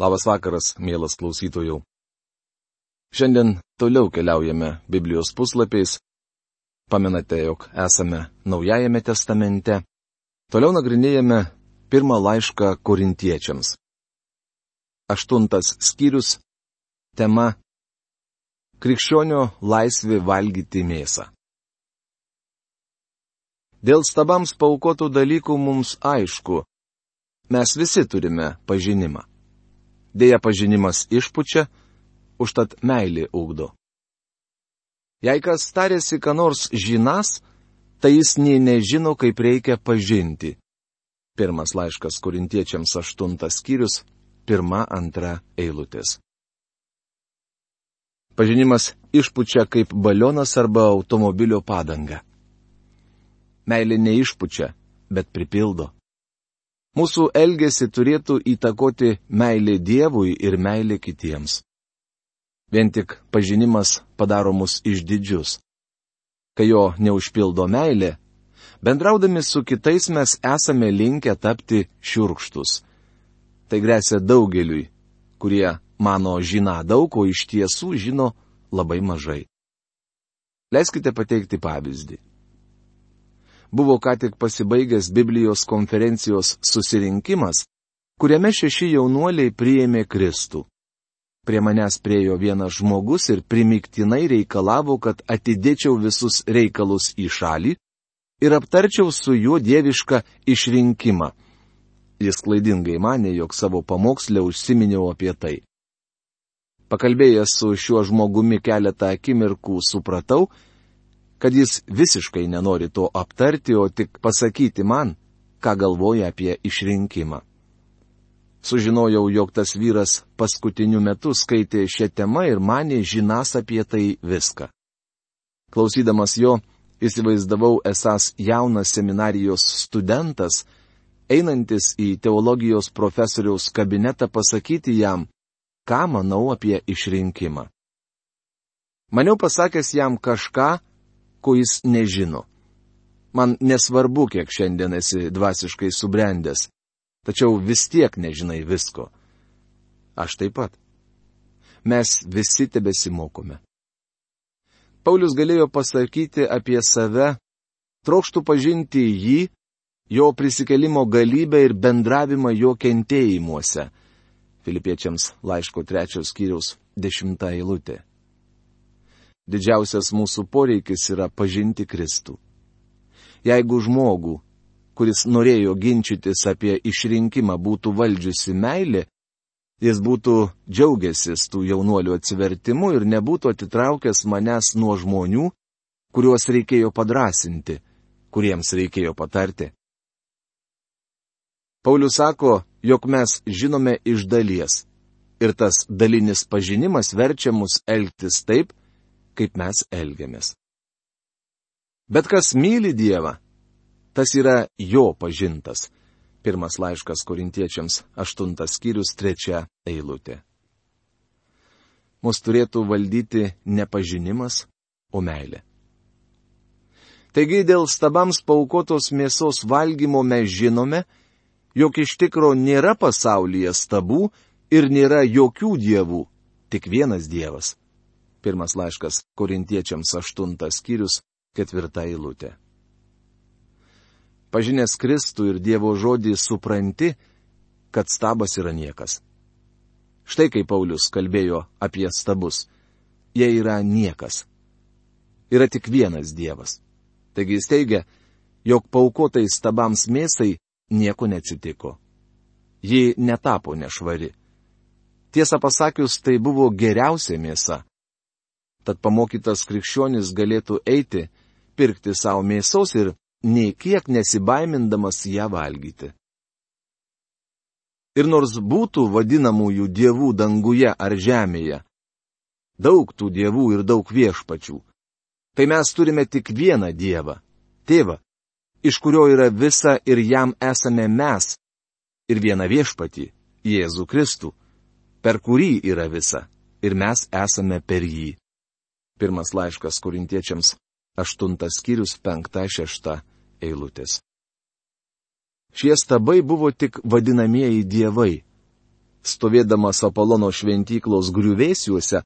Labas vakaras, mielas klausytojų. Šiandien toliau keliaujame Biblijos puslapiais. Pamenate, jog esame Naujajame testamente. Toliau nagrinėjame pirmą laišką korintiečiams. Aštuntas skyrius. Tema - Krikščionio laisvė valgyti mėsą. Dėl stabams paukotų dalykų mums aišku, mes visi turime pažinimą. Deja, pažinimas išpučia, užtat meilė ugdo. Jei kas tarėsi, ką nors žinas, tai jis nei nežino, kaip reikia pažinti. Pirmas laiškas korintiečiams aštuntas skyrius, pirma, antra eilutės. Pažinimas išpučia kaip balionas arba automobilio padanga. Meilė neišpučia, bet pripildo. Mūsų elgesį turėtų įtakoti meilė Dievui ir meilė kitiems. Vien tik pažinimas padaro mus išdidžius. Kai jo neužpildo meilė, bendraudami su kitais mes esame linkę tapti šiurkštus. Tai grėsia daugeliui, kurie mano žina daug, o iš tiesų žino labai mažai. Leiskite pateikti pavyzdį buvo ką tik pasibaigęs Biblijos konferencijos susirinkimas, kuriame šeši jaunuoliai priėmė Kristų. Prie manęs priejo vienas žmogus ir primiktinai reikalavo, kad atidėčiau visus reikalus į šalį ir aptarčiau su juo dievišką išrinkimą. Jis klaidingai mane, jog savo pamokslę užsiminiau apie tai. Pakalbėjęs su šiuo žmogumi keletą akimirkų supratau, kad jis visiškai nenori to aptarti, o tik pasakyti man, ką galvoja apie išrinkimą. Sužinojau, jog tas vyras paskutiniu metu skaitė šią temą ir mane žinas apie tai viską. Klausydamas jo, įsivaizdavau esas jaunas seminarijos studentas, einantis į teologijos profesoriaus kabinetą pasakyti jam, ką manau apie išrinkimą. Maniau pasakęs jam kažką, ko jis nežino. Man nesvarbu, kiek šiandien esi dvasiškai subrendęs, tačiau vis tiek nežinai visko. Aš taip pat. Mes visi tebesimokome. Paulius galėjo pasakyti apie save, trokštų pažinti jį, jo prisikelimo galybę ir bendravimą jo kentėjimuose. Filipiečiams laiško trečios skyriaus dešimtą eilutę. Didžiausias mūsų poreikis yra pažinti Kristų. Jeigu žmogų, kuris norėjo ginčytis apie išrinkimą, būtų valdžiusi meilė, jis būtų džiaugiasis tų jaunuolių atsivertimu ir nebūtų atitraukęs manęs nuo žmonių, kuriuos reikėjo padrasinti, kuriems reikėjo patarti. Paulius sako, jog mes žinome iš dalies. Ir tas dalinis pažinimas verčia mus elgtis taip, kaip mes elgiamės. Bet kas myli Dievą, tas yra jo pažintas. Pirmas laiškas korintiečiams, aštuntas skyrius, trečia eilutė. Mus turėtų valdyti ne pažinimas, o meilė. Taigi dėl stabams paukotos mėsos valgymo mes žinome, jog iš tikro nėra pasaulyje stabų ir nėra jokių dievų, tik vienas Dievas. Pirmas laiškas korintiečiams aštuntas skyrius, ketvirta eilutė. Pažinęs Kristų ir Dievo žodį supranti, kad stabas yra niekas. Štai kaip Paulius kalbėjo apie stabus. Jie yra niekas. Yra tik vienas Dievas. Taigi jis teigia, jog paukotai stabams mėsai nieko neatsitiko. Ji netapo nešvari. Tiesą pasakius, tai buvo geriausia mėsa, Tad pamokytas krikščionis galėtų eiti, pirkti savo mėsos ir nei kiek nesibaimindamas ją valgyti. Ir nors būtų vadinamųjų dievų danguje ar žemėje, daug tų dievų ir daug viešpačių, tai mes turime tik vieną dievą - tėvą, iš kurio yra visa ir jam esame mes, ir vieną viešpatį - Jėzų Kristų, per kurį yra visa, ir mes esame per jį. Pirmas laiškas korintiečiams, aštuntas skyrius, penkta, šešta eilutės. Šie stabai buvo tik vadinamieji dievai. stovėdamas Apolono šventyklos griuvėsiuose,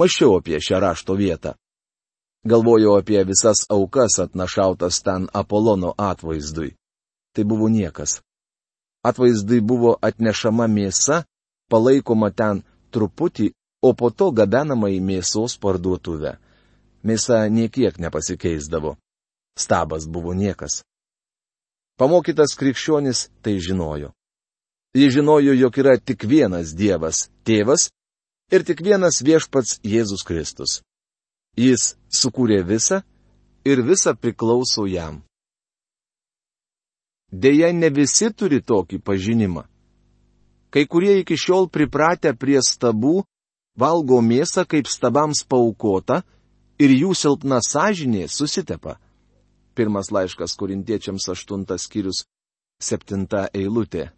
mašiau apie šią rašto vietą. Galvojau apie visas aukas atnašautas ten Apolono atvaizdui. Tai buvo niekas. Atvaizdai buvo atnešama mėsa, palaikoma ten truputį, o po to gabenama į mėsos parduotuvę. Mėsa niekiek nepasikeisdavo. Stabas buvo niekas. Pamokytas krikščionis tai žinojo. Jis žinojo, jog yra tik vienas Dievas - tėvas ir tik vienas viešpats Jėzus Kristus. Jis sukūrė visą ir visa priklauso jam. Deja, ne visi turi tokį pažinimą. Kai kurie iki šiol pripratę prie stabų, valgo mėsą kaip stabams paukota ir jų silpna sąžinė susitepa. Pirmas laiškas korintiečiams aštuntas skyrius, septinta eilutė.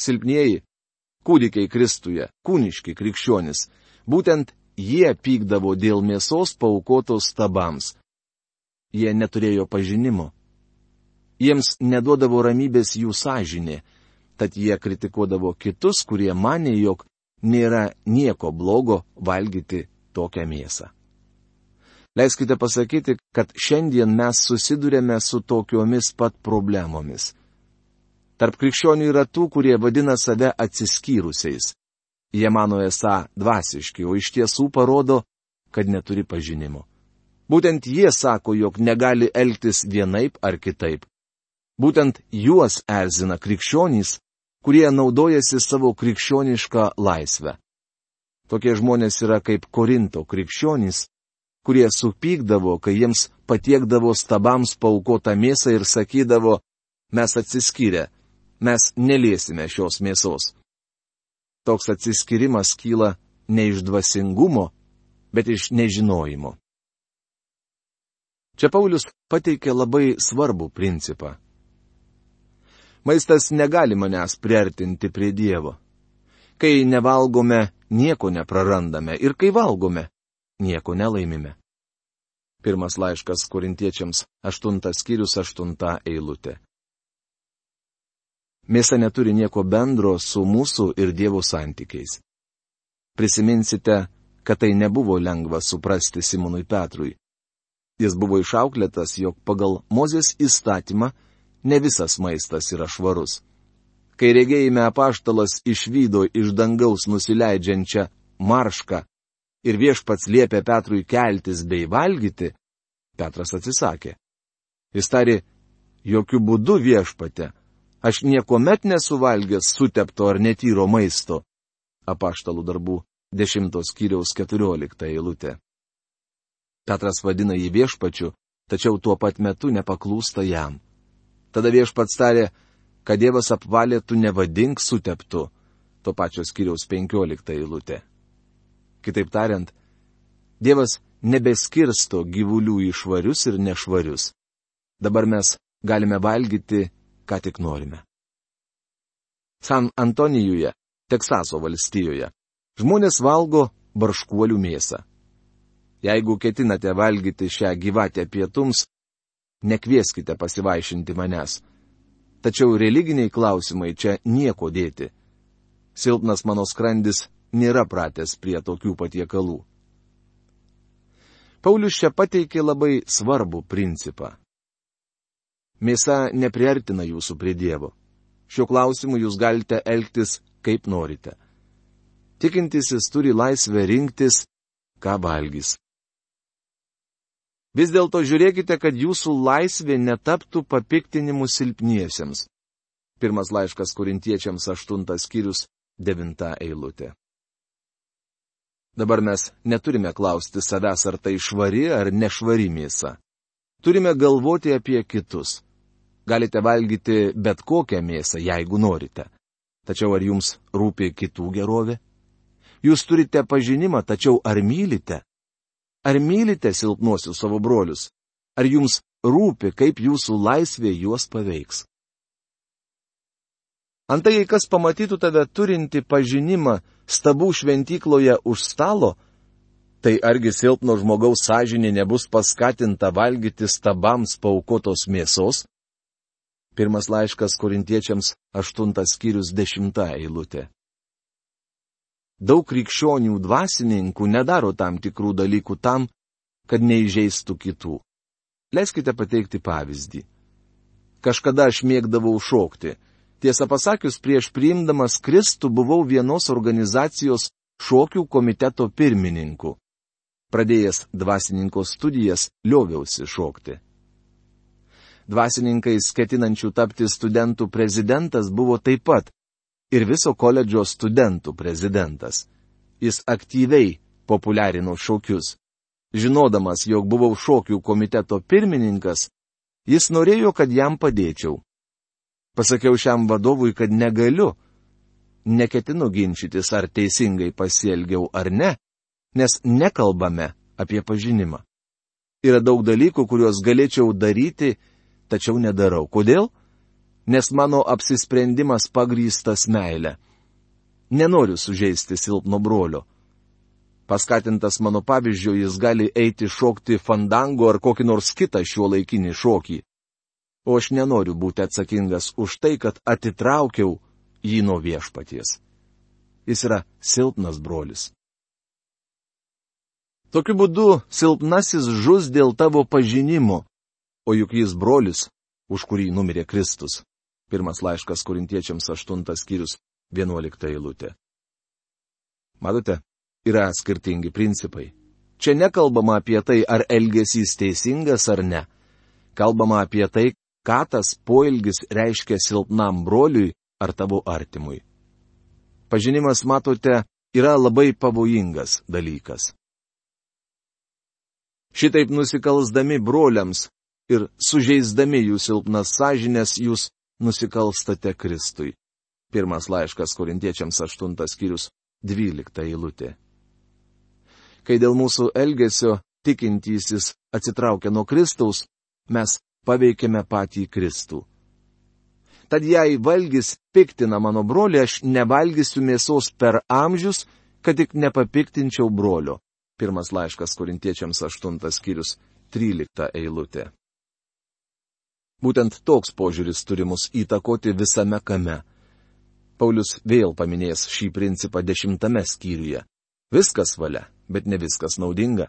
Silpnieji, kūdikiai Kristuje, kūniški krikščionis, būtent jie pykdavo dėl mėsos paukotos stabams. Jie neturėjo pažinimo. Jiems neduodavo ramybės jų sąžinė, tad jie kritikuodavo kitus, kurie mane, jog nėra nieko blogo valgyti tokią mėsą. Leiskite pasakyti, kad šiandien mes susidurėme su tokiomis pat problemomis. Tarp krikščionių yra tų, kurie vadina save atsiskyrusiais. Jie mano esą dvasiški, o iš tiesų parodo, kad neturi pažinimo. Būtent jie sako, jog negali elgtis vienaip ar kitaip. Būtent juos erzina krikščionys, kurie naudojasi savo krikščionišką laisvę. Tokie žmonės yra kaip Korinto krikščionys, kurie supykdavo, kai jiems patiekdavo stabams paukotą mėsą ir sakydavo, mes atsiskyrę, mes neliesime šios mėsos. Toks atsiskirimas kyla ne iš dvasingumo, bet iš nežinojimo. Čia Paulius pateikė labai svarbų principą. Maistas negali manęs priartinti prie Dievo. Kai nevalgome, nieko neprarandame ir kai valgome, nieko nelaimime. Pirmas laiškas korintiečiams, aštuntas skyrius, aštunta eilutė. Mėsa neturi nieko bendro su mūsų ir Dievo santykiais. Prisiminsite, kad tai nebuvo lengva suprasti Simonui Petrui. Jis buvo išauklėtas, jog pagal Mozės įstatymą ne visas maistas yra švarus. Kai regėjime apaštalas išvydo iš dangaus nusileidžiančią maršką ir viešpats liepė Petrui keltis bei valgyti, Petras atsisakė. Jis tari, jokių būdų viešpate, aš niekuomet nesuvalgęs sutepto ar netyro maisto. Apaštalų darbų 10 skyriaus 14 eilutė. Petras vadina jį viešpačiu, tačiau tuo pat metu nepaklūsta jam. Tada viešpats tarė, kad Dievas apvalė tu nevadink suteptu. To pačio skiriaus 15 eilutė. Kitaip tariant, Dievas nebeskirsto gyvulių į švarius ir nešvarius. Dabar mes galime valgyti, ką tik norime. San Antonijuje, Teksaso valstijoje, žmonės valgo barškuolių mėsą. Jeigu ketinate valgyti šią gyvatę pietums, nekvieskite pasivaišinti manęs. Tačiau religiniai klausimai čia nieko dėti. Silpnas mano skrandis nėra pratęs prie tokių patiekalų. Paulius čia pateikė labai svarbų principą. Mėsa nepriartina jūsų prie Dievo. Šiuo klausimu jūs galite elgtis kaip norite. Tikintisis turi laisvę rinktis, ką valgys. Vis dėlto žiūrėkite, kad jūsų laisvė netaptų papiktinimu silpniesiems. Pirmas laiškas korintiečiams aštuntas skyrius devinta eilutė. Dabar mes neturime klausti savęs, ar tai švari ar nešvari mėsa. Turime galvoti apie kitus. Galite valgyti bet kokią mėsą, jeigu norite. Tačiau ar jums rūpi kitų gerovė? Jūs turite pažinimą, tačiau ar mylite? Ar mylite silpnuosius savo brolius? Ar jums rūpi, kaip jūsų laisvė juos paveiks? Antai, kas pamatytų tave turinti pažinimą stabų šventykloje už stalo, tai argi silpno žmogaus sąžinė nebus paskatinta valgyti stabams paukotos mėsos? Pirmas laiškas korintiečiams, aštuntas skyrius, dešimta eilutė. Daug krikščionių dvasininkų nedaro tam tikrų dalykų tam, kad neižeistų kitų. Leiskite pateikti pavyzdį. Kažkada aš mėgdavau šokti. Tiesą pasakius, prieš priimdamas Kristų buvau vienos organizacijos šokių komiteto pirmininku. Pradėjęs dvasininko studijas, lioviausi šokti. Dvasininkais ketinančių tapti studentų prezidentas buvo taip pat ir viso koledžo studentų prezidentas. Jis aktyviai populiarino šokius. Žinodamas, jog buvau šokių komiteto pirmininkas, jis norėjo, kad jam padėčiau. Pasakiau šiam vadovui, kad negaliu. Neketinu ginčytis, ar teisingai pasielgiau ar ne, nes nekalbame apie pažinimą. Yra daug dalykų, kuriuos galėčiau daryti, tačiau nedarau. Kodėl? Nes mano apsisprendimas pagrystas meilė. Nenoriu sužeisti silpno brolio. Paskatintas mano pavyzdžio, jis gali eiti šokti fandango ar kokį nors kitą šio laikinį šokį. O aš nenoriu būti atsakingas už tai, kad atitraukiau jį nuo viešpaties. Jis yra silpnas brolis. Tokiu būdu silpnasis žus dėl tavo pažinimo, o juk jis brolis, už kurį numirė Kristus. Pirmas laiškas korintiečiams 8 skyrius 11 eilutė. Matote, yra skirtingi principai. Čia nekalbama apie tai, ar elgesys teisingas ar ne. Kalbama apie tai, ką tas poilgis reiškia silpnam broliui ar tavo artimui. Pažinimas, matote, yra labai pavojingas dalykas. Šitaip nusikalsdami broliams ir sužeisdami jų silpnas sąžinės jūs nusikalstate Kristui. Pirmas laiškas korintiečiams 8 skyrius 12 eilutė. Kai dėl mūsų elgesio tikintysis atsitraukia nuo Kristaus, mes paveikėme patį Kristų. Tad jei valgys piktina mano brolį, aš nevalgysiu mėsos per amžius, kad tik nepapiktinčiau brolio. Pirmas laiškas korintiečiams 8 skyrius 13 eilutė. Būtent toks požiūris turi mus įtakoti visame kame. Paulius vėl paminės šį principą dešimtame skyriuje. Viskas valia, bet ne viskas naudinga.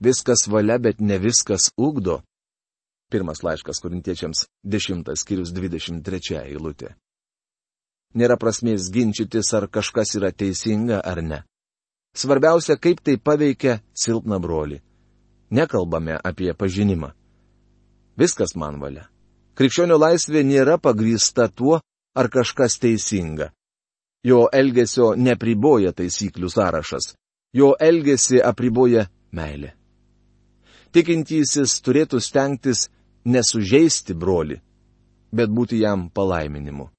Viskas valia, bet ne viskas ugdo. Pirmas laiškas korintiečiams dešimtas skyrius 23 eilutė. Nėra prasmės ginčytis, ar kažkas yra teisinga ar ne. Svarbiausia, kaip tai paveikia silpną brolį. Nekalbame apie pažinimą. Viskas man valia. Krikščionių laisvė nėra pagrįsta tuo, ar kažkas teisinga. Jo elgesio nepriboja taisyklių sąrašas. Jo elgesi apriboja meilė. Tikintysis turėtų stengtis nesužeisti broli, bet būti jam palaiminimu.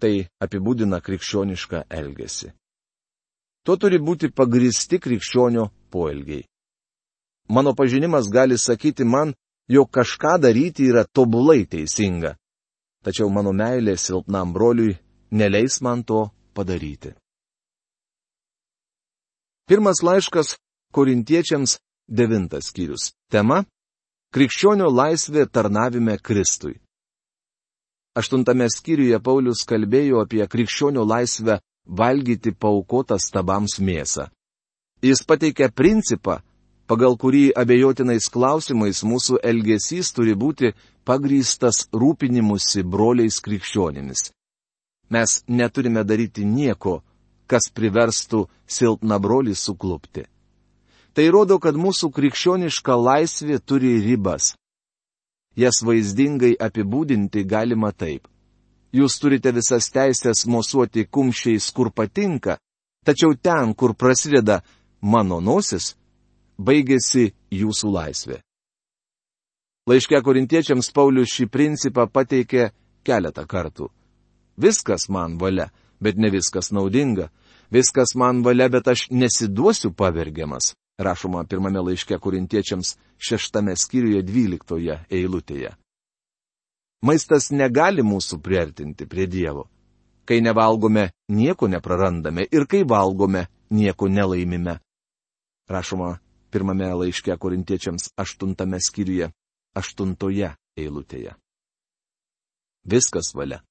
Tai apibūdina krikščionišką elgesį. Tuo turi būti pagristi krikščionio poelgiai. Mano pažinimas gali sakyti man, jog kažką daryti yra tobulai teisinga. Tačiau mano meilė silpnam broliui neleis man to padaryti. Pirmas laiškas korintiečiams devintas skyrius. Tema - Krikščionio laisvė tarnavime Kristui. Aštuntame skyriuje Paulius kalbėjo apie krikščionio laisvę valgyti paukotą stabams mėsą. Jis pateikia principą, pagal kurį abejotinais klausimais mūsų elgesys turi būti pagrystas rūpinimusi broliais krikščionimis. Mes neturime daryti nieko, kas priverstų silpną brolį suklupti. Tai rodo, kad mūsų krikščioniška laisvė turi ribas. Jas vaizdingai apibūdinti galima taip. Jūs turite visas teisės mosuoti kumščiais, kur patinka, tačiau ten, kur prasideda mano nosis, baigėsi jūsų laisvė. Laiške korintiečiams Paulius šį principą pateikė keletą kartų. Viskas man valia, bet ne viskas naudinga. Viskas man valia, bet aš nesiduosiu pavergiamas. Rašoma pirmame laiške korintiečiams šeštame skyriuje dvyliktoje eilutėje. Maistas negali mūsų priartinti prie Dievo. Kai nevalgome, nieko neprarandame ir kai valgome, nieko nelaimime. Rašoma pirmame laiške korintiečiams aštuntame skyriuje, aštuntoje eilutėje. Viskas valia.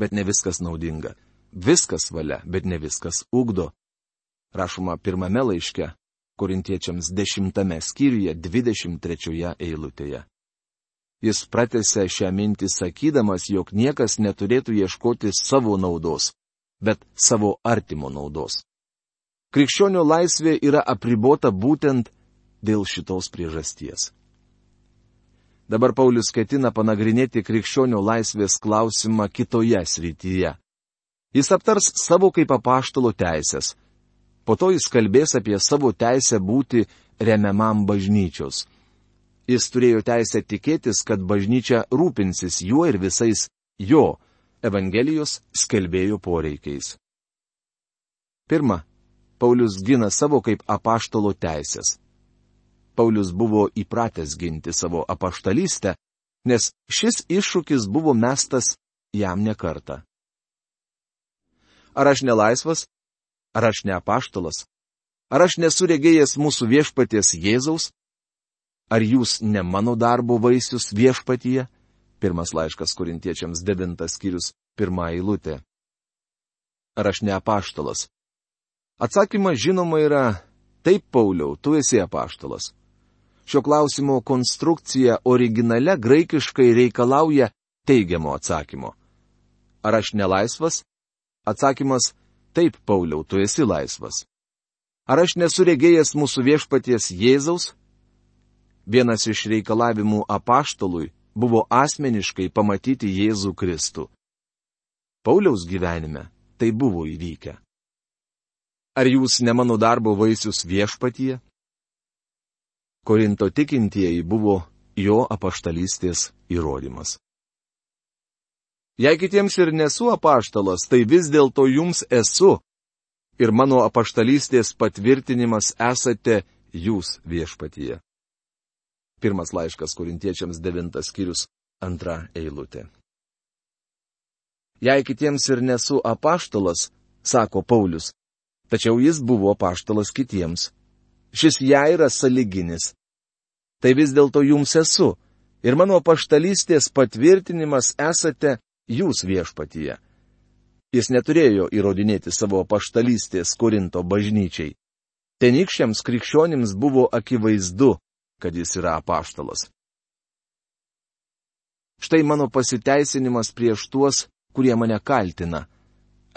Bet ne viskas naudinga. Viskas valia, bet ne viskas ugdo. Rašoma pirmame laiške, korintiečiams dešimtame skyriuje, dvidešimt trečioje eilutėje. Jis pratęsė šią mintį sakydamas, jog niekas neturėtų ieškoti savo naudos, bet savo artimo naudos. Krikščionių laisvė yra apribota būtent dėl šitos priežasties. Dabar Paulius ketina panagrinėti krikščionių laisvės klausimą kitoje srityje. Jis aptars savo kaip apaštalo teisės. Po to jis kalbės apie savo teisę būti remiamam bažnyčios. Jis turėjo teisę tikėtis, kad bažnyčia rūpinsis juo ir visais jo Evangelijos skelbėjų poreikiais. Pirma, Paulius gina savo kaip apaštalo teisės. Paulius buvo įpratęs ginti savo apaštalystę, nes šis iššūkis buvo mestas jam nekarta. Ar aš nelaisvas? Ar aš ne apaštalas? Ar aš nesu regėjęs mūsų viešpaties Jėzaus? Ar jūs ne mano darbo vaisius viešpatyje? Pirmas laiškas korintiečiams devintas skyrius, pirmą eilutę. Ar aš ne apaštalas? Atsakymas žinoma yra, taip Pauliau, tu esi apaštalas. Šio klausimo konstrukcija originale graikiškai reikalauja teigiamo atsakymo. Ar aš nelaisvas? Atsakymas - taip, Pauliau, tu esi laisvas. Ar aš nesu regėjęs mūsų viešpaties Jėzaus? Vienas iš reikalavimų apaštalui buvo asmeniškai pamatyti Jėzų Kristų. Pauliaus gyvenime tai buvo įvykę. Ar jūs ne mano darbo vaisius viešpatyje? Korinto tikintieji buvo jo apaštalystės įrodymas. Jei kitiems ir nesu apaštalas, tai vis dėlto jums esu. Ir mano apaštalystės patvirtinimas esate jūs viešpatyje. Pirmas laiškas korintiečiams devintas skyrius antra eilutė. Jei kitiems ir nesu apaštalas, sako Paulius, tačiau jis buvo apaštalas kitiems. Šis jai yra saliginis. Tai vis dėlto jums esu, ir mano paštalystės patvirtinimas esate jūs viešpatyje. Jis neturėjo įrodinėti savo paštalystės Korinto bažnyčiai. Tenykščiams krikščionims buvo akivaizdu, kad jis yra apaštalas. Štai mano pasiteisinimas prieš tuos, kurie mane kaltina.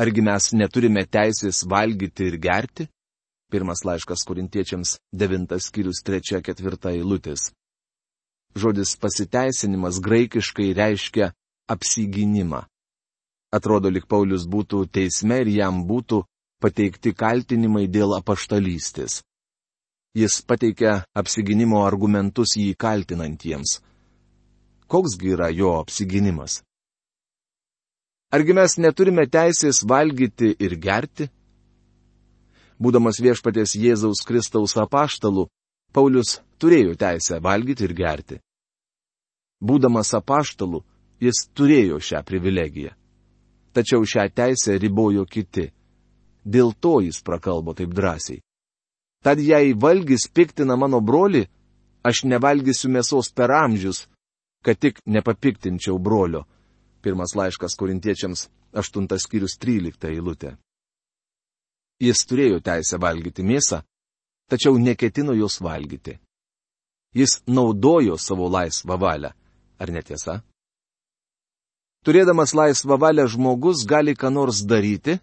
Argi mes neturime teisės valgyti ir gerti? Pirmas laiškas korintiečiams, devintas skyrius, trečia, ketvirta eilutės. Žodis pasiteisinimas graikiškai reiškia apsiginimą. Atrodo, lik Paulius būtų teisme ir jam būtų pateikti kaltinimai dėl apaštalystės. Jis pateikia apsiginimo argumentus jį kaltinantiems. Koksgi yra jo apsiginimas? Argi mes neturime teisės valgyti ir gerti? Būdamas viešpatės Jėzaus Kristaus apaštalu, Paulius turėjo teisę valgyti ir gerti. Būdamas apaštalu, jis turėjo šią privilegiją. Tačiau šią teisę ribojo kiti. Dėl to jis prakalbo taip drąsiai. Tad jei valgys piktina mano broli, aš nevalgysiu mėsos per amžius, kad tik nepapiktinčiau brolio. Pirmas laiškas korintiečiams, aštuntas skyrius trylikta eilutė. Jis turėjo teisę valgyti mėsą, tačiau neketino jos valgyti. Jis naudojo savo laisvą valią. Ar netiesa? Turėdamas laisvą valią žmogus gali ką nors daryti,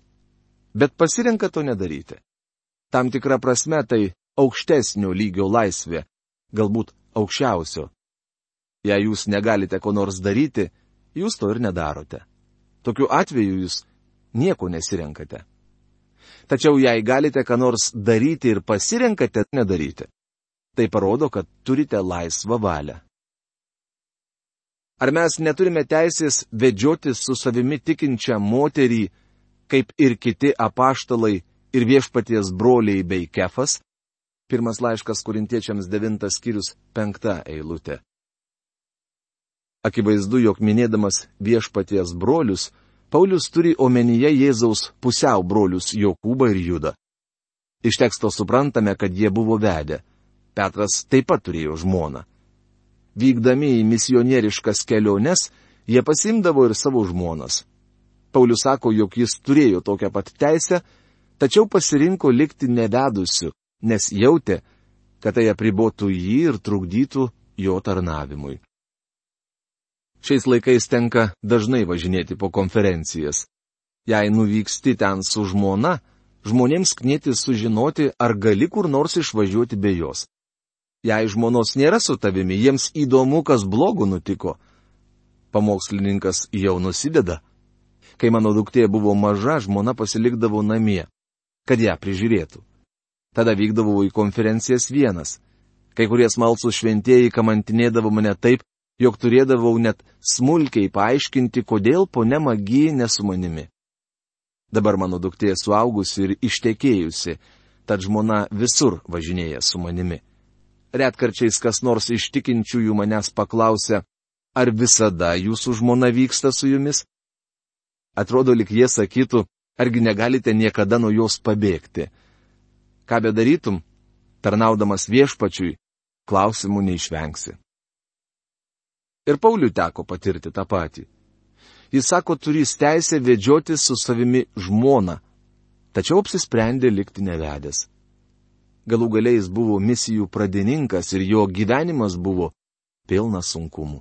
bet pasirenka to nedaryti. Tam tikra prasme tai aukštesnio lygio laisvė, galbūt aukščiausio. Jei jūs negalite ko nors daryti, jūs to ir nedarote. Tokiu atveju jūs nieko nesirenkate. Tačiau jei galite ką nors daryti ir pasirenkate nedaryti, tai parodo, kad turite laisvą valią. Ar mes neturime teisės vedžioti su savimi tikinčią moterį, kaip ir kiti apaštalai ir viešpaties broliai bei kefas. Pirmas laiškas korintiečiams devintas skyrius penkta eilutė. Akivaizdu, jog minėdamas viešpaties brolius, Paulius turi omenyje Jėzaus pusiau brolius Jokūbą ir Judą. Iš teksto suprantame, kad jie buvo vedę. Petras taip pat turėjo žmoną. Vykdami į misionieriškas keliones, jie pasimdavo ir savo žmonas. Paulius sako, jog jis turėjo tokią pat teisę, tačiau pasirinko likti nevedusiu, nes jautė, kad tai apribotų jį ir trukdytų jo tarnavimui. Šiais laikais tenka dažnai važinėti po konferencijas. Jei nuvyksti ten su žmona, žmonėms knėti sužinoti, ar gali kur nors išvažiuoti be jos. Jei žmonos nėra su tavimi, jiems įdomu, kas blogo nutiko. Pamokslininkas jau nusideda. Kai mano duktė buvo maža, žmona pasilikdavo namie, kad ją prižiūrėtų. Tada vykdavau į konferencijas vienas. Kai kurie smalsų šventieji kamantinėdavo mane taip, jog turėdavau net smulkiai paaiškinti, kodėl ponia magija nesu manimi. Dabar mano duktė suaugusi ir ištekėjusi, tad žmona visur važinėja su manimi. Retkarčiais kas nors iš tikinčiųjų manęs paklausia, ar visada jūsų žmona vyksta su jumis? Atrodo, lik jie sakytų, argi negalite niekada nuo jos pabėgti. Ką bedarytum, tarnaudamas viešpačiui, klausimų neišvengsi. Ir Pauliui teko patirti tą patį. Jis sako, turys teisę vedžioti su savimi žmoną, tačiau apsisprendė likti nevedęs. Galų galiais buvo misijų pradininkas ir jo gyvenimas buvo pilnas sunkumų.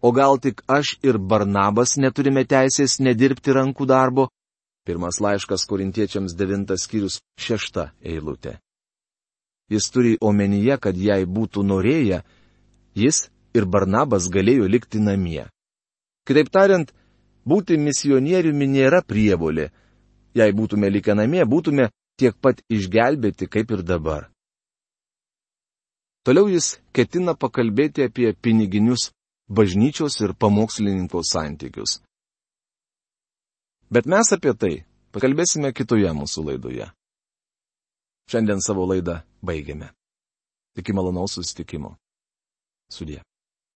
O gal tik aš ir Barnabas neturime teisės nedirbti rankų darbo? Pirmas laiškas korintiečiams devintas skyrius šešta eilutė. Jis turi omenyje, kad jei būtų norėję, jis ir Barnabas galėjo likti namie. Kitaip tariant, būti misionieriumi nėra prievolė. Jei būtume likę namie, būtume tiek pat išgelbėti kaip ir dabar. Toliau jis ketina pakalbėti apie piniginius bažnyčios ir pamokslininko santykius. Bet mes apie tai pakalbėsime kitoje mūsų laidoje. Šiandien savo laidą baigiame. Iki malonaus susitikimo. Suriye